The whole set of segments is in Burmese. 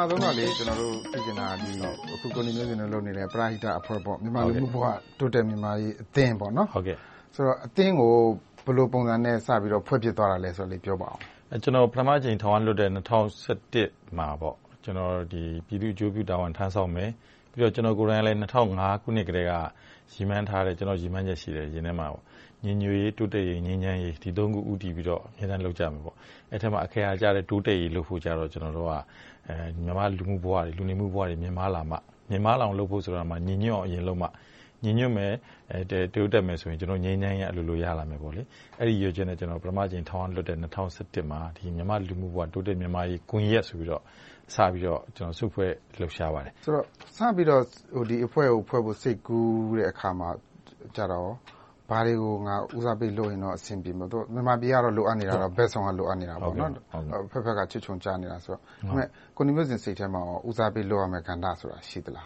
မာဆုံးတော့ ကျနော်တို့ သိချင်တာက အခု ကိုနေမျိုးဇင်တို့ လုပ်နေတဲ့ ပရဟိတအဖွဲ့ မြန်မာလူမှု့ဘဝ တိုးတက်မြင့်မားရေးအသင်း။ဆိုတော့အသင်းကို ဘယ်လိုပုံစံနဲ့ စပြီးတော့ ဖွဲ့ဖြစ်သွားတာလဲဆိုတာကို ပြောပြပါအုံး။ကျနော် ပထမအကြိမ် ထောင်ကလွတ်တဲ့ ၂၀၁၁ မှာ ပြည်သူ့အကျိုးပြုတာဝန် ထမ်းဆောင်မယ်။ ပြီးတော့ကျနော်ကိုယ်တိုင်လည်း၂၀၀၅ခုနှစ်ကတည်းကရည်မှန်းထားတဲ့ရည်မှန်းချက်ရှိတယ်။ညီညွှတ်ရေး၊တိုးတက်ရေး၊ငြိမ်းချမ်းရေးဒီခုကိုဦးတည်ပြီးတော့အမြဲတမ်းလုပ်ကြမယ်။အဲဒီအထဲမှာအခရာကျတဲ့တိုးတက်ရေးလုပ်ဖို့ကြတော့မြန်မာ့လူမှု့ဘဝတွေ၊လူနေမှုဘဝတွေမြင့်မားလာမှ။မြင့်မားလာအောင်လုပ်ဖို့ဆိုတာညီညွှတ်အောင်အရင်လုပ်မှ။ ညီညွှတ်မယ်၊တိုးတက်မယ်ဆိုရင်ငြိမ်းချမ်းရေးကအလိုလိုရလာမယ်။အဲဒီရည်ရွယ်ချက်နဲ့ပထမအကြိမ်ထောင်ကလွတ်တဲ့၂၀၁၁မှာမြန်မာ့လူမှု့ဘဝတိုးတက်မြင့်မားရေးကွန်ရက်ဆိုပြီးတော့စပြီးတော့စုဖွဲ့လှုပ်ရှားပါတယ်။ဆိုတော့စပြီးတော့ဒီအဖွဲ့ကိုဖွဲ့ဖို့စိတ်ကူးတဲ့အခါမှာ ဘာတွေကိုဦးစားပေးလုပ်ရင်တော့ အဆင်ပြေမလဲ။မြန်မာပြည်ကတော့ လိုအပ်နေတာဘက်စုံက လိုအပ်နေတာပေါ့။အဘက်ဘက်က ချွတ်ခြုံကျနေတာဆိုတော့။ကိုနေမျိုးဇင် စိတ်ထဲမှာ ဦးစားပေးလုပ်ရမယ့် ကဏ္ဍဆိုတာ ရှိသလား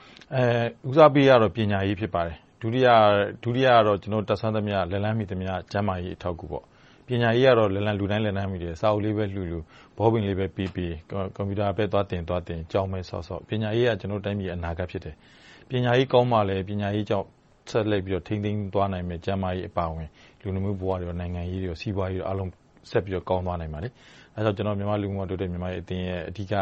။ဦးစားပေးကတော့ ပညာရေး ဖြစ်ပါတယ်။ဒုတိယကတော့တတ်စွမ်းသမျှ၊လက်လှမ်းမီသမျှ ကျန်းမာရေး အထောက်အကူ။ပညာရေးကတော့ လူတိုင်း လက်လှမ်းမီတယ်။စာအုပ်လေးပဲလှူလှူ၊ဘောပင်လေးပဲပေးပေး၊ကွန်ပြူတာပဲ သွားသင်သွားသင်၊ကျောင်းပဲဆောက်ဆောက်ပညာရေးက ကျနော်တို့တိုင်းပြည်ရဲ့ အနာဂတ် ဖြစ်တယ်။ပညာရေးကောင်းမှလဲ ပညာရေးကြောင့် ဆက်လက်ပြီးတော့ ထိန်းသိမ်းသွားနိုင်မယ့်ကျန်းမာရေးအပါအဝင် လူနေမှုဘဝ၊နိုင်ငံရေး၊စီးပွားရေးအားလုံးဆက်ပြီးတော့ ကောင်းသွားနိုင်မယ်။အဲဒါကြောင့် မြန်မာ့လူမှု့ဘဝတိုးတက်ရေးအသင်းရဲ့ အဓိက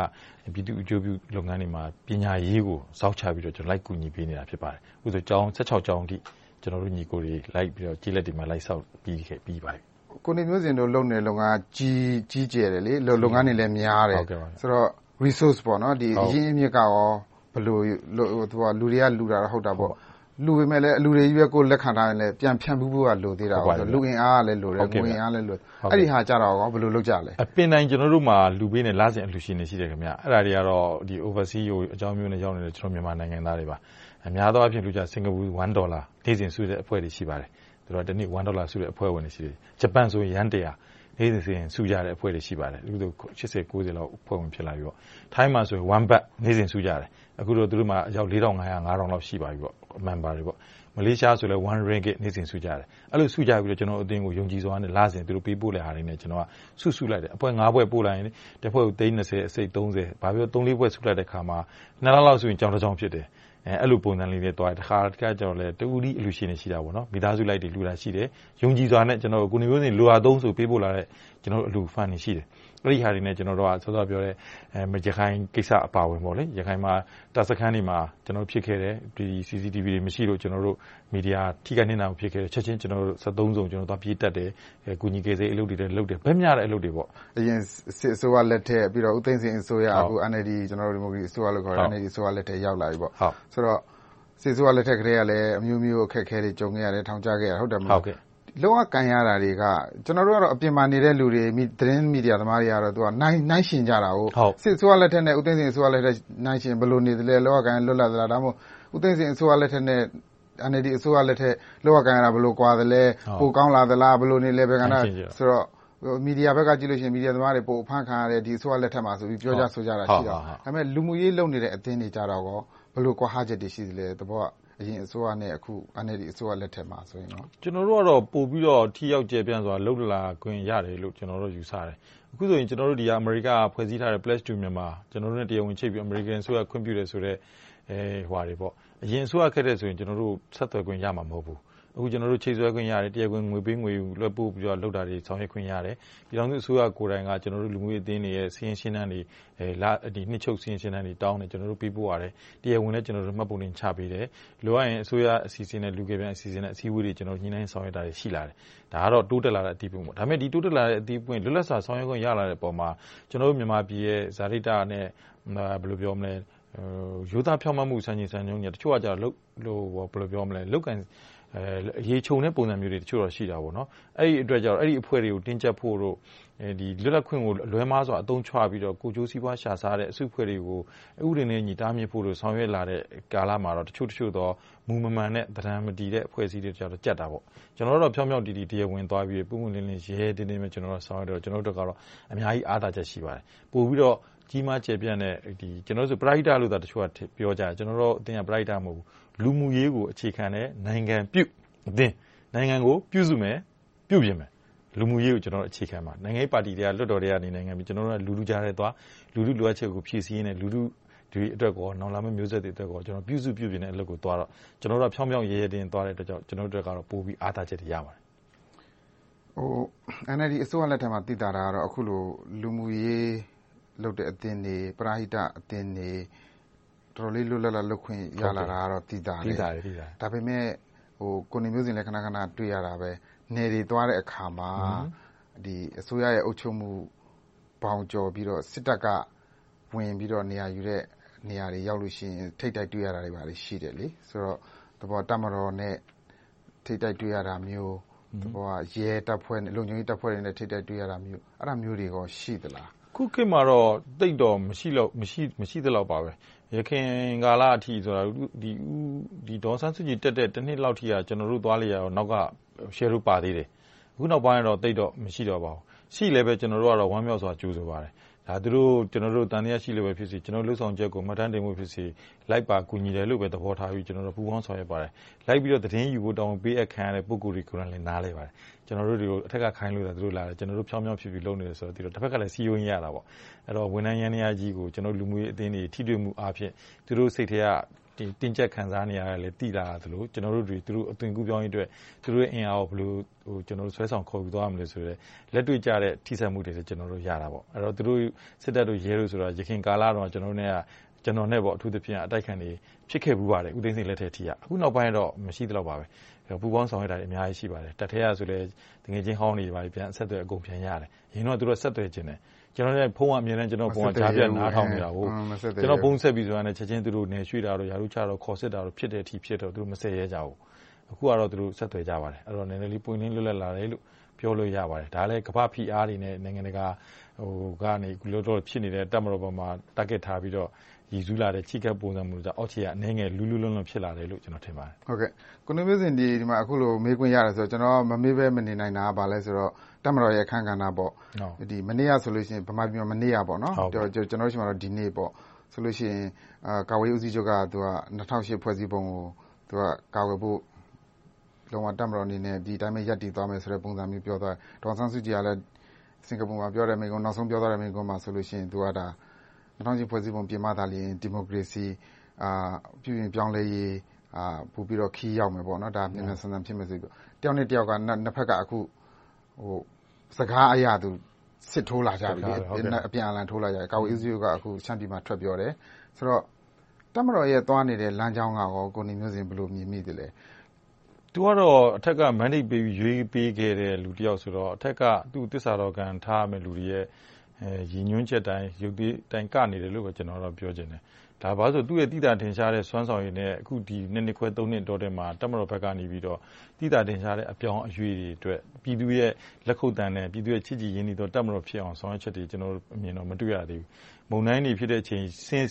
ပြည်သူ့အကျိုးပြုလုပ်ငန်းတွေမှာ ပညာရေးကို ဇောက်ချပြီးတော့ လိုက်ကူညီပေးနေတာ ဖြစ်ပါတယ်။အခုဆိုရင်ကျောင်း ကျောင်းအထိ ကျနော်တို့ ညီအကိုတွေကျေးလက်တွေမှာ လိုက်ဆောက်ပြီးပါပြီ။ကိုနေမျိုးဇင်တို့ လုပ်နေတဲ့လုပ်ငန်းက ကြီးကျယ်တယ်။လုပ်ငန်းတွေလည်း များတယ်ဆိုတော့ Resource အရင်းအမြစ်က ဘယ်လို-လူတွေက လှူတာတော့ ဟုတ်တာပေါ့။ လှူပေမယ့်လဲအလှူတွေပဲလက်ခံထားရင်လဲ ပြန်ဖြန့်ဖြူးဖို့က လိုသေးတယ်။လူအင်အားကလည်းလိုတယ်။ငွေအင်အားလည်းလိုတယ်။အဲဒီဟာကြတော့ ဘယ်လိုလုပ်ကြလဲ။ပင်တိုင် ကျနော်တို့မှာလှူပေးနေတဲ့ လစဉ်အလှူရှင်တွေ ရှိတယ်။အဲဒါတွေကတော့ Oversea ကို အကြောင်းအမျိုးမျိုးနဲ့ ရောက်နေတဲ့ မြန်မာနိုင်ငံသားတွေပါ။များသောအားဖြင့် စင်္ကာပူ ဒေါ်လာ နေ့စဉ်လှူတဲ့ အဖွဲ့တွေ ရှိပါတယ်။တနေ့ ဒေါ်လာ လှူတဲ့ အဖွဲ့ဝင်တွေ ရှိတယ်။ဂျပန်ဆိုရင် ယန်း နေ့စဉ်လှူကြတဲ့အဖွဲ့တွေရှိပါတယ်။အခုဆိုရှစ်ဆယ်လောက်အဖွဲ့ဝင်ဖြစ်လာပြီ။ထိုင်းမှာဆိုရင်ဝမ်ဘတ်နေ့စဉ်လှူကြတယ်။အခုဆိုသူတို့မှာအယောက်လေးထောင်ငါးရာ၊ငါးထောင်လောက်ရှိပါပြီ။မလေးရှားဆိုလည်းတစ်ရင်းဂစ်နေ့စဉ်လှူကြတယ်။အဲဒီလိုစုကြပြီးတော့ကျနော်တို့အသင်းကိုယုံကြည်စွာနဲ့လစဉ်ပေးပို့တဲ့ဟာတွေနဲ့စုစုလိုက်တယ်။အဖွဲ့ဖွဲ့ပို့လိုက်ရင်တစ်ဖွဲ့ကိုသိန်းအစိတ်ဘာပြောပြောသုံးလေးဖွဲ့စုလိုက်တဲ့အခါမှာနှစ်လလောက်ဆိုရင်ကျောင်းတစ်ကျောင်းဖြစ်တယ်။ အဲဒီလိုပုံစံလေးနဲ့သွားတယ်။တခါတလေကြတော့တဦးတည်းအလှူရှင်တွေရှိတယ်။မိသားစုလိုက်တွေလှူတာရှိတယ်။ယုံကြည်စွာနဲ့ကိုနေမျိုးဇင်လိုတာသုံးဆိုပြီးပေးပို့လာတဲ့အလှူရှင်တွေရှိတယ်။ အဲဒီဟာတွေနဲ့စောစောကပြောတဲ့ရခိုင်ကိစ္စအပါအဝင်ရခိုင်မှာတပ်စခန်းတွေမှာဖြစ်ခဲ့တယ်။ CCTV တွေမရှိလို့မီဒီယာထိခိုက်နစ်နာမှုဖြစ်ခဲ့တယ်။ချက်ချင်းစုံသွားပြေးတက်တယ်။ကူညီကယ်ဆယ်ရေးအလုပ်တွေလည်းလုပ်တယ်။ဘက်မျှတဲ့အလုပ်တွေ။အရင်စစ်အစိုးရလက်ထက်၊ဦးသိန်းစိန်အစိုးရ၊အခု NLD အစိုးရလက်ထက်ရောက်လာပြီ။ဆိုတော့စစ်အစိုးရလက်ထက်ကတည်းကအမျိုးမျိုးအခက်အခဲတွေကြုံခဲ့ရတယ်။ထောင်ကျခဲ့ရတယ်။ လုပ်ရကိုင်ရတာတွေက ကျနော်တို့ကတော့ အပြင်မှာနေတဲ့လူတွေ၊သတင်းမီဒီယာသမားတွေကတော့ နှိုင်းယှဉ်ကြတယ်။စစ်အစိုးရလက်ထက်နဲ့ ဦးသိန်းစိန်အစိုးရလက်ထက် နှိုင်းယှဉ်ရင် ဘယ်လိုနေသလဲ။လုပ်ရကိုင်ရလွတ်လပ်သလား။ဒါမှမဟုတ် ဦးသိန်းစိန်အစိုးရလက်ထက်နဲ့ NLD အစိုးရလက်ထက် လုပ်ရကိုင်ရတာ ဘယ်လိုကွာသလဲ။ပိုကောင်းလာသလား။ဘယ်လိုနေသလဲဆိုတော့ မီဒီယာဘက်ကကြည့်ရင် မီဒီယာသမားတွေ ပိုအဖမ်းခံရတယ်။ဒီအစိုးရလက်ထက်မှာဆိုပြီး ပြောကြဆိုကြတာ ရှိတယ်။ဒါပေမဲ့ လူမှုရေးလုပ်နေတဲ့ အသင်းတွေကြတော့ ဘယ်လိုကွာဟချက်တွေ ရှိသလဲ။သဘောက အရင်အစိုးရနဲ့ အခု NLD အစိုးရလက်ထက်မှာဆိုရင်။ကျနော်တို့ကတော့ ပိုပြီးတော့ ထိရောက်ကျယ်ပြန့်စွာ လုပ်လာခွင့်ရတယ်လို့ ကျနော်တို့ ယူဆတယ်။အခုဆိုရင် အမေရိက ဖွဲ့စည်းထားတဲ့ Pledge to Myanmar ကျနော်တို့နဲ့ တရားဝင်ချိတ်ပြီး အမေရိကန်အစိုးရ ခွင့်ပြုတယ်ဆိုတဲ့ အရင်အစိုးရခေတ်ထက်ဆိုရင် ကျနော်တို့ ဆက်သွယ်ခွင့်ရမှာ မဟုတ်ဘူး။ အခုချိတ်ဆွဲခွင့်ရတယ်။တရားဝင်ငွေပေးငွေယူလွှဲပို့ပြီးတော့လုပ်တာတွေဆောင်ရွက်ခွင့်ရတယ်။ပြည်ထောင်စုအစိုးရကိုယ်တိုင်ကကျနော်တို့လူမှုရေးအသင်းတွေရဲ့စာရင်းရှင်းတမ်းတွေ၊နှစ်ချုပ်စာရင်းရှင်းတမ်းတွေတောင်းတယ်။ကျနော်တို့ပေးပို့ရတယ်။တရားဝင်လည်းမှတ်ပုံတင်ချပေးတယ်။လိုအပ်ရင်အစိုးရအစီအစဉ်နဲ့လူကယ်ပြန်အစီအစဉ်နဲ့အစည်းအဝေးတွေညှိနှိုင်းဆောင်ရွက်တာတွေရှိလာတယ်။ဒါကတော့တိုးတက်လာတဲ့အသီးအပွင့်။ဒါပေမဲ့တိုးတက်လာတဲ့အသီးအပွင့်လွတ်လပ်စွာဆောင်ရွက်ခွင့်ရလာတဲ့အပေါ်မှာကျနော်တို့မြန်မာပြည်ရဲ့စာရိတ္တနဲ့ရိုးသားဖြောင့်မတ်မှုစံချိန်စံညွှန်းတွေကတချို့က ရေခြုံတဲ့ပုံစံမျိုးတွေတချို့တော့ရှိတယ်။အဲဒီအတွက်ကြောင့်အဲဒီအဖွဲ့တွေကိုတင်းကျပ်ဖို့တို့၊လွတ်လပ်ခွင့်ကိုလွှဲမှားစွာအသုံးချပြီးတော့ကိုယ်ကျိုးစီးပွားရှာစားတဲ့အစုအဖွဲ့တွေကိုဥပဒေနဲ့အညီတားမြစ်ဖို့ဆောင်ရွက်လာတဲ့ကာလမှာတော့တချို့တချို့သောမူမမှန်တဲ့သဏ္ဍာန်မတည်တဲ့အဖွဲ့အစည်းတွေကတော့ကြပ်တာပေါ့။ကျနော်တို့ကတော့ဖြောင့်ဖြောင့်တည်တည်တရားဝင်သွားပြီးပွင့်ပွင့်လင်းလင်းရဲရဲတင်းတင်းဆောင်ရွက်တော့ကျနော်တို့အတွက်ကတော့အများကြီးအားသာချက်ရှိပါတယ်။ပိုပြီးတော့ကြီးမားကျယ်ပြန့်တဲ့ကျနော်တို့ဆိုပရဟိတလို့သာတချို့ကပြောကြတယ်။ကျနော်တို့အသင်းကပရဟိတမဟုတ်ဘူး။ လူမှုရေးကိုအခြေခံတဲ့နိုင်ငံပြုအသင်း။နိုင်ငံကိုပြုစုမယ်။ပြုပြင်မယ်။လူမှုရေးကိုအခြေခံပါတယ်။နိုင်ငံရေးပါတီတွေကလွှတ်တော်ထဲကနေကျနော်တို့ကလူထုကြားထဲသွား၊လူထုလိုအပ်ချက်ကိုဖြည့်ဆည်းရင်နဲ့လူထုတွေအတွက်ကောနောင်လာမယ့်မျိုးဆက်တွေအတွက်ကောပြုစုပြုပြင်တဲ့အလုပ်ကိုသွားတော့ကျနော်တို့ကဖြောင့်ဖြောင့်ရဲရဲတင်းတင်းသွားတဲ့အတွက်ကြောင့်ကျနော်တို့အတွက်ကတော့ပိုပြီးအားသာချက်တွေရပါတယ်။ NLD အစိုးရလက်ထက်မှာသိသာတာကတော့အခုလိုလူမှုရေးလုပ်တဲ့အသင်းတွေ၊ပရဟိတအသင်းတွေ တော်တော်လေး လွတ်လွတ်လပ်လပ် လုပ်ခွင့်ရလာတာကတော့ သိသာတယ်။ဒါပေမဲ့ ကိုနေမျိုးဇင်လည်း ခဏခဏ တွေ့ရတာပဲ နယ်တွေသွားတဲ့အခါမှာ အစိုးရရဲ့ အုပ်ချုပ်မှုဘောင်ကျော်ပြီးတော့ စစ်တပ်က ဝင်ပြီးတော့ နေရာယူတဲ့နေရာတွေ ရောက်လို့ရှိရင် ထိပ်တိုက်တွေ့ရတာတွေ ရှိတယ်။ဆိုတော့တပ်မတော်နဲ့ ထိပ်တိုက်တွေ့ရတာမျိုး၊ရဲတပ်ဖွဲ့၊လုံခြုံရေးတပ်ဖွဲ့တွေနဲ့ ထိပ်တိုက်တွေ့ရတာမျိုး အဲဒါမျိုးတွေ ရှိသလား။ အခုခေတ်မှာတော့ သိပ်တော့မရှိသလောက်ပါပဲ။ယခင်ကာလအထိဒေါ်အောင်ဆန်းစုကြည် တက်တဲ့တနှစ်လောက်အထိက ကျနော်တို့ သွားလေရာနောက်က ရှယ်ဒိုပါသေးတယ်။အခုနောက်ပိုင်းတော့ သိပ်တော့မရှိတော့ပါဘူး။ရှိလည်းကျနော်တို့က ဝမ်းမြောက်စွာ ကြိုဆိုပါတယ်။ သူတို့ကျနော်တို့သံသယရှိလို့ဖြစ်စေ၊ကျနော်တို့လုပ်ဆောင်ချက်ကိုမှတ်တမ်းတင်ဖို့ဖြစ်စေလိုက်ပါကူညီတယ်လို့ပဲသဘောထားပြီးပူးပေါင်းဆောင်ရွက်ပါတယ်။လိုက်ပြီးတော့သတင်းယူဖို့တာဝန်ပေးအပ်ခံရတဲ့ပုဂ္ဂိုလ်တွေကိုယ်တိုင်လည်းနားလည်ပါတယ်။ကျနော်တို့တွေကိုအထက်ကခိုင်းလို့သာသူတို့လာတယ်။ကျနော်တို့ဖြောင့်ဖြောင့်ဖြူဖြူလုပ်နေတယ်ဆိုတော့တဘက်ကလည်းစည်းရုံးရေးရတာပေါ့။အဲဒီတော့ဝန်ထမ်းယန္တရားကြီးကိုလူမှုရေးအသင်းတွေထိတွေ့မှုအားဖြင့်သူတို့စိတ်ထဲက တင်းကျပ်ခံစားနေရတယ်လည်းသိလာရသလိုကျနော်တို့တွေသူတို့အသွင်ကူးပြောင်းရေးအတွက်သူတို့အင်အားကိုဘယ်လိုဆွဲဆောင်ခေါ်ယူသွားမလဲဆိုတဲ့လက်တွေ့ကျတဲ့ထိစပ်မှုတွေလည်းကျနော်တို့ရတာပေါ့။အဲဒီတော့သူတို့စစ်တပ်တို့ရဲတို့ဆိုတာယခင်ကာလတုန်းကကျနော်နဲ့အထူးသဖြင့်အတိုက်အခံတွေဖြစ်ခဲ့ဖူးပါတယ်ဦးသိန်းစိန်လက်ထက်အထိ။အခုနောက်ပိုင်းတော့မရှိသလောက်ပါပဲ။ပူးပေါင်းဆောင်ရွက်တာတွေအများကြီးရှိပါတယ်။တပ်ထဲကဆိုလည်းသူငယ်ချင်းဟောင်းတွေပြန်အဆက်အသွယ်အကုန်ပြန်ရတယ်။အရင်တုန်းကသူတို့ဆက်သွယ်ချင်တယ် ကျနော်နဲ့ဖုန်းကအမြဲတမ်းကြားဖြတ်နားထောင်နေတာကိုကျနော်ဖုန်းဆက်ပြီဆိုတာနဲ့ချက်ချင်းသူတို့နယ်ရွှေ့တာတို့ရာထူးချတာတို့ခေါ်စစ်တာတို့ဖြစ်တဲ့အထိဖြစ်တော့သူတို့မဆက်ရဲကြဘူး။အခုကတော့သူတို့ဆက်သွယ်ကြပါတယ်။အဲဒီတော့နည်းနည်းလေးပွင့်လင်းလွတ်လပ်လာတယ်လို့ပြောလို့ရပါတယ်။ဒါလဲကမ္ဘာ့ဖိအားတွေနဲ့နိုင်ငံတကာကနေဖြစ်နေတဲ့တပ်မတော်ပေါ်မှာ Target ထားပြီးတော့ရည်စူးလာတဲ့ချဉ်းကပ်ပုံစံကြောင့်အောက်ခြေကအနည်းငယ်လူးလူးလွန်းလွန်းဖြစ်လာတယ်လို့ကျနော်ထင်ပါတယ်။ကိုနေမျိုးဇင်ဒီမှာအခုလိုမေးခွင့်ရတယ်ဆိုတော့ကျနော်မမေးဘဲမနေနိုင်တာကဘာလဲဆိုတော့ တပ်မတော်ရဲ့ အခန်းကဏ္ဍပေါ့။မနေ့ကဆိုရင် ဗမာပြည်မှာ မနေ့က ကျနော်တို့ဆီမှာဒီနေ့ဆိုရင် ကာကွယ်ရေးဦးစီးချုပ်က ၂၀၀၈ ဖွဲ့စည်းပုံကို ကာကွယ်ဖို့ လုံးဝတပ်မတော်အနေနဲ့ ဒီအတိုင်းပဲ ရပ်တည်သွားမယ်ဆိုတဲ့ ပုံစံမျိုး ပြောသွားတယ်။ဒေါ်အောင်ဆန်းစုကြည်ကလည်း စင်္ကာပူမှာပြောတဲ့မိန့်ခွန်းနောက်ဆုံးပြောသွားတဲ့ မိန့်ခွန်းမှာဆိုရင်သူက၂၀၀၈ ဖွဲ့စည်းပုံ ပြင်မှသာလျှင် ဒီမိုကရေစီ ပြုပြင်ပြောင်းလဲရေး ပိုပြီးတော့ ခရီးရောက်မယ်။မြန်မြန်ဆန်ဆန် ဖြစ်မယ်ဆိုပြီးတယောက်နဲ့တယောက်က နှစ်ဘက်က စကားအရစစ်ထိုးလာကြပြီ။အပြန်အလှန်ထိုးလာကြတယ်။ကာကွယ်ရေးဦးစီးချုပ်ကရှမ်းပြည်မှာထွက်ပြောတယ်။ဆိုတော့တပ်မတော်ရဲ့သွားနေတဲ့လမ်းကြောင်းကကိုနေမျိုးဇင်ဘယ်လိုမြင်မိသလဲ။သူကတော့အထက်က Mandate ပေးပြီးရွေးပေးခဲ့တဲ့လူတယောက်ဆိုတော့အထက်ကသူ့သစ္စာတော်ခံထားရမယ့်လူတွေရဲ့ ရည်ညွှန်းချက်အတိုင်းရုပ်သေးအတိုင်းကနေတယ်လို့ပဲကျနော်ကပြောချင်တယ်။ဒါဘာဖြစ်လို့သူ့ရဲ့သိသာထင်ရှားတဲ့စွမ်းဆောင်ရည်နဲ့အခုနှစ်ခွဲနှစ်အတွင်းမှာတပ်မတော်ဘက်ကနေသိသာထင်ရှားတဲ့အပြောင်းအရွေ့တွေအတွက်ပြည်သူရဲ့လက်ခုပ်သံနဲ့ပြည်သူရဲ့ချစ်ကြည်ရင်းနှီးသောတပ်မတော်ဖြစ်အောင်ဆောင်ရွက်ချက်တွေကျနော်တို့အမြင်တော့မတွေ့ရသေးဘူး။ မုန်တိုင်းတွေဖြစ်တဲ့အချိန်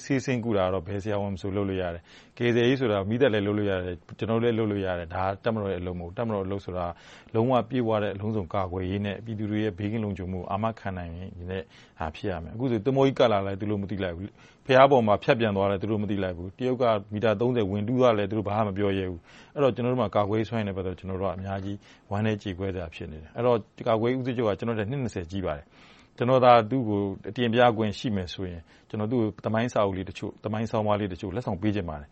ဆေးစင်းကုတာတော့ ဘယ်ဆရာဝန်မဆို လုပ်လို့ရတယ်။ကယ်ဆယ်ရေးဆိုတာ မီးသတ်လည်း လုပ်လို့ရတယ်။ကျနော်တို့လည်း လုပ်လို့ရတယ်။ဒါက တပ်မတော်ရဲ့အလုပ် မဟုတ်ဘူး။တပ်မတော်အလုပ်ဆိုတာ လုံးဝပြည့်ဝတဲ့ အလုံးစုံကာကွယ်ရေးနဲ့ ပြည်သူတွေရဲ့ ဘေးကင်းလုံခြုံမှုကို အာမခံနိုင်တဲ့ဟာ ဖြစ်ရမယ်။အခုဆို သင်္ဘောကြီး ကပ်လာလည်း သူတို့ မသိလိုက်ဘူး။ဘုရားပေါ်မှာ ဖြတ်ပျံသွားလည်း သူတို့ မသိလိုက်ဘူး။တရုတ်က မီတာ ဝင်တူးသွားလည်း သူတို့ ဘာမှ မပြောရဲဘူး။အဲဒီတော့ ကျနော်တို့မှာ ကာကွယ်ရေးစွမ်းရည်နဲ့ ပတ်သက်လို့ ကျနော်တို့က အများကြီး ဝမ်းနည်းကြေကွဲစရာ ဖြစ်နေတယ်။အဲဒီတော့ ကာကွယ်ရေးဦးစီးချုပ်က ကျနော့်ထက် နှစ် ကြီးပါတယ်။ ကျနော်သာ သူကိုတင်ပြခွင့်ရှိမယ်ဆိုရင်ကျနော်သူကိုသမိုင်းစာအုပ်လေးတချို့သမိုင်းဆောင်းပါးလေးတချို့လက်ဆောင်ပေးချင်ပါတယ်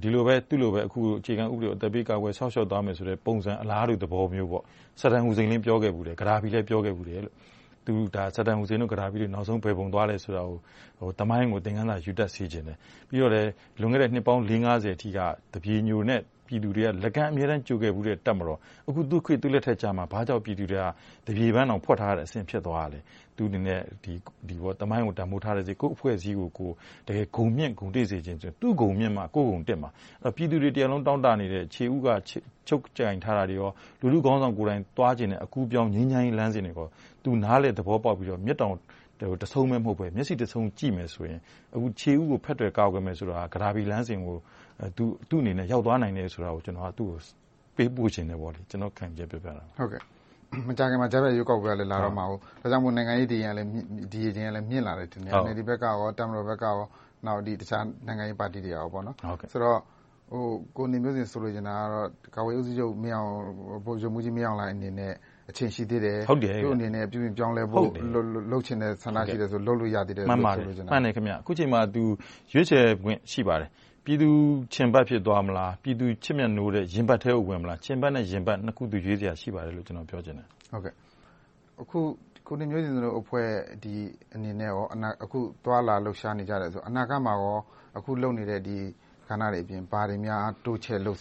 ။ဒီလိုပဲသူ့လိုပဲအခုအခြေခံဥပဒေကိုအသက်ပေးကာကွယ်စောင့်ရှောက်သွားမယ်ဆိုတဲ့ပုံစံအလားတူသဘောမျိုး။ဆဒမ်ဟူစိန်လည်းပြောခဲ့ဖူးတယ်။ဂဒါဖီလည်းပြောခဲ့ဖူးတယ်။သူဆဒမ်ဟူစိန်နဲ့ဂဒါဖီတို့နောက်ဆုံးဘယ်ပုံသွားလဲဆိုတာကိုသမိုင်းကိုသင်ခန်းစာယူတတ်စေချင်တယ်။ပြီးတော့လွန်ခဲ့တဲ့နှစ်ပေါင်းလေးငါးဆယ်အထိကသပြေညိုနဲ့ ပြည်သူတွေက လက်ကမ်းအမြဲတမ်းကြိုခဲ့ဖူးတဲ့ တပ်မတော်။အခု သူ့ခေတ်သူ့လက်ထက်ကြမှ ဘာကြောင့် ပြည်သူတွေကသပြေပန်းတောင် ဖွက်ထားရတဲ့အဆင့် ဖြစ်သွားတာလဲ။သူ့အနေနဲ့ သမိုင်းကို တန်းဖိုးထားတဲ့ကိုယ့်အဖွဲ့အစည်းကို တကယ်ဂုဏ်မြင့်ဂုဏ်တွေ့စေချင်တယ်။သူ့ဂုဏ်မြင့်မှ ကိုယ့်ဂုဏ်တက်မှာ။ပြည်သူတွေတရပ်လုံး တောင့်တနေတဲ့ ခြေဦးက ချုပ်ကိုင်ထားတာတွေလူထုခေါင်းဆောင်ကိုယ်တိုင် သွားချင်တဲ့ အကူးအပြောင်း ငြိမ်းချမ်းရေးလမ်းစဉ်တွေကို သူနားလည်သဘောပေါက်ပြီးတော့ မျက်တောင်တဆုံးပဲ မဟုတ်ဘဲ မျက်စိတဆုံး ကြည့်မယ်ဆိုရင် အခု ခြေဦးကို ဖက်တွယ်ကာကွယ်မယ်ဆိုတာဂဒါဘီလမ်းစဉ်ကို သူ့အနေနဲ့ရောက်သွားနိုင်တယ်ဆိုတာကိုကျနော်ကသူ့ကိုပေးပို့ချင်တယ်။ကျနော့်ခံယူချက်ပြောပြတာ။မကြာခင်မှာကြားဖြတ်ရွေးကောက်ပွဲကလည်းလာတော့မှာ။ဒါကြောင့်မို့နိုင်ငံရေးဒီရေချိန်ကလည်းမြင့်လာတယ်ထင်တယ်။ NLD ဘက်ကရော၊တပ်မတော်ဘက်ကရောနောက်တခြားနိုင်ငံရေးပါတီတွေကရော။ဆိုတော့ကိုနေမျိုးဇင်ဆိုလိုချင်တာကတော့ကာကွယ်ရေးဦးစီးချုပ်ဗိုလ်ချုပ်မှူးကြီးမင်းအောင်လှိုင်အနေနဲ့အချိန်ရှိသေးတယ်။သူ့အနေနဲ့ပြုပြင်ပြောင်းလဲဖို့လုပ်ချင်တဲ့ဆန္ဒရှိတယ်ဆိုရင်လုပ်လို့ရသေးတယ်လို့ဆိုလိုချင်တာ။မှန်တယ်။အခုအချိန်မှာသူရွေးချယ်ခွင့်ရှိပါတယ်။ ပြည်သူချဉ်ဖတ်ဖြစ်သွားမလား။ပြည်သူချစ်မြတ်နိုးတဲ့ ရင်ဘတ်ထဲကို ဝင်မလား။ချဉ်ဖတ်နဲ့ ရင်ဘတ် နှစ်ခု ရွေးစရာ ရှိပါတယ်လို့ ကျနော် ပြောချင်တယ်။အခု ကိုနေမျိုးဇင်တို့အဖွဲ့အနေနဲ့ အခုသွားလာလှုပ်ရှားနေကြတယ်ဆိုတော့ အနာဂတ်မှာ အခုလုပ်နေတဲ့ ကဏ္ဍတွေအပြင် ဘာတွေများ တိုးချဲ့လုပ်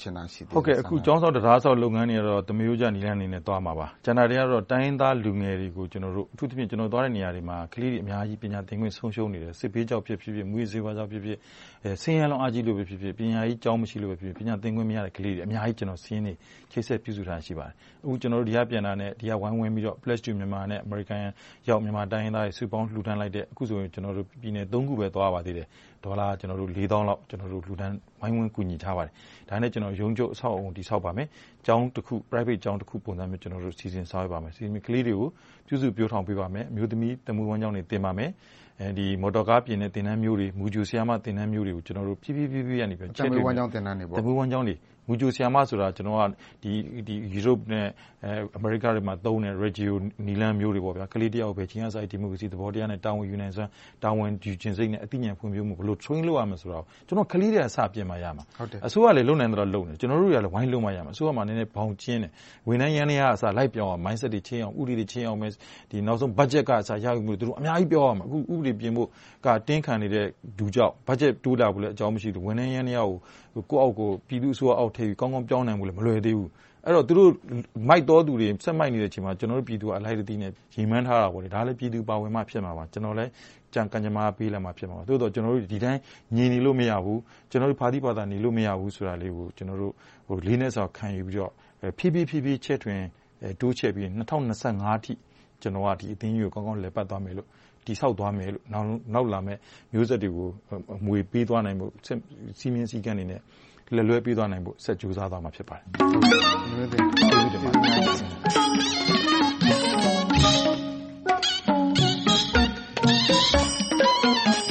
ချင်တာ ရှိပါလဲ။အခု ကျောင်းစောင့်တံတားစောင့်လုပ်ငန်းတွေကတော့ သမားရိုးကျနည်းလမ်းတွေနဲ့ သွားမှာပါ။ကျန်တာတွေကတော့ တိုင်းရင်းသားလူငယ်တွေကို အထူးသဖြင့် ကျနော်သွားတဲ့နေရာတွေမှာ ကလေးတွေ အများကြီး ပညာသင်ခွင့် ဆုံးရှုံးနေတယ်။စစ်ဘေးကြောင့်ဖြစ်ဖြစ်၊မူးယစ်ဆေးဝါးကြောင့်ဖြစ်ဖြစ်၊ဆင်းရဲနွမ်းပါးမှုကြောင့်ဖြစ်ဖြစ် ပညာရေးကျောင်း မရှိလို့ဖြစ်ဖြစ် ပညာသင်ခွင့်မရတဲ့ ကလေးတွေ အများကြီး စာရင်းတွေ ချိတ်ဆက်ပြုစုထားတာ ရှိပါတယ်။အခု ကျနော်တို့ ဒီကပြန်တာနဲ့ဝိုင်းဝန်းပြီးတော့ Pledge To Myanmar နဲ့ အမေရိကန်ရောက် မြန်မာတိုင်းရင်းသားတွေ စုပေါင်းလှုဒါန်းလိုက်တဲ့ အခုဆိုရင် ပြည်နယ် ခုပဲ သွားရပါသေးတယ်။ဒေါ်လာ လေးသောင်းလောက်လှုဒါန်းဝိုင်းဝန်းကူညီထားပါတယ်။ဒါနဲ့ ရုံးချုပ်အဆောက်အအုံ တည်ဆောက်ပါမယ်။ကျောင်းတခု Private ကျောင်းတခုပုံစံမျိုးစီစဉ်ဆောင်ရွက်ပါမယ်။ကလေးတွေကို ပြုစုပျိုထောင်ပေးပါမယ်။အမျိုးသမီး သက်မွေးဝမ်းကျောင်းတွေ သင်ပါမယ်။မော်တော်ကားပြင်တဲ့ သင်တန်းမျိုးတွေ၊မူကြိုဆရာမ သင်တန်းမျိုးတွေကိုဖြည်းဖြည်းဖြည်းသက်မွေးဝမ်းကျောင်း သင်တန်းတွေ မူကြိုဆရာမဆိုတာ Europe နဲ့ အမေရိကတို့မှာသုံးတဲ့နည်းလမ်းမျိုးတွေ။ကလေးတယောက်ကို ဘယ်အချိန်ကစပြီး ဒီမိုကရေစီ သဘောတရားနဲ့ တာဝန်ယူနိုင်စွမ်း၊တာဝန်ယူချင်စိတ်နဲ့ အသိဉာဏ်ဖွံ့ဖြိုးမှု ဘယ်လို Train လုပ်ရမယ်ဆိုတာကိုကလေးတွေက စပြင်မှရမှာ။အစိုးရကလည်း လုပ်နိုင်သလောက်လုပ်နေတယ်။ကျနော်တို့တွေကလည်း ဝိုင်းလုပ်မှရမယ်။အစိုးရမှာဘောင်ကျဉ်းတယ်။ဝန်ထမ်းယန္တရားကအစ လိုက်ပြောင်းရမယ်။ Mindset တွေ Change ဥပဒေတွေ Change ရမယ်။နောက်ဆုံး Budget ကအစ ရယူဖို့အများကြီးပြောရမယ်။ဥပဒေပြင်ဖို့တင်းခံနေတဲ့လူကြောင့် Budget တိုးလာဖို့လည်း အကြောင်းမရှိဘူး။ဝန်ထမ်းယန္တရားကို ကိုယ့်အောက်ကို ပြည်သူ့အစိုးရအောက်ကိုကောင်းကောင်းပြောင်းနိုင်ဖို့မလွယ်သေးဘူး။အဲဒီတော့ သူတို့မိုက်သောသူတွေ ဆက်မိုက်နေတဲ့အချိန်မှာ ကျနော်တို့ပြည်သူတွေကအလိုက်တသိနဲ့ ရည်မှန်းထားတာ။ဒါကလဲ ပြည်သူပါဝင်မှ ဖြစ်မှာပါ။ကျနော်လည်း ကံကြမ္မာပေးမှ ဖြစ်မှာပါ။သို့သော် ကျနော်တို့ ဒီအတိုင်း ငြိမ်နေလို့ မရဘူး။ကျနော်တို့ဖာသာ နေလို့မရဘူးဆိုတာလေးကို ကျနော်တို့ လေးနက်စွာ ခံယူပြီးတော့ ဖြည်းဖြည်းချဲ့ထွင်တိုးချဲ့ပြီး ၂၀၂၅ အထိ ကျနော်က ဒီအသင်းကြီးကို ကောင်းကောင်းလည်ပတ်သွားမယ်လို့ တည်ဆောက်သွားမယ်လို့နောက်လာမယ့်မျိုးဆက်တွေကိုအမွေပေးသွားနိုင်ဖို့စည်းမျဉ်းစည်းကမ်းတွေနဲ့လက်လွှဲပေးသွားနိုင်ဖို့ဆက်ကြိုးစားသွားမှာဖြစ်ပါတယ်။